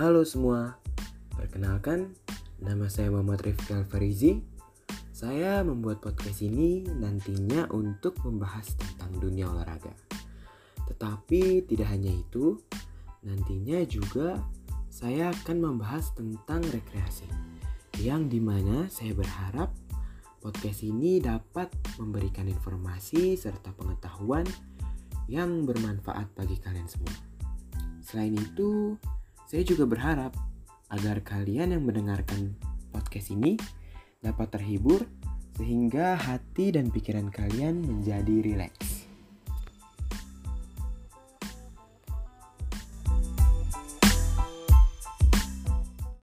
Halo semua, perkenalkan nama saya Muhammad Rifki Alfarizi. Saya membuat podcast ini nantinya untuk membahas tentang dunia olahraga. Tetapi tidak hanya itu, nantinya juga saya akan membahas tentang rekreasi. Yang di mana saya berharap podcast ini dapat memberikan informasi serta pengetahuan yang bermanfaat bagi kalian semua. Selain itu, saya juga berharap agar kalian yang mendengarkan podcast ini dapat terhibur sehingga hati dan pikiran kalian menjadi rileks.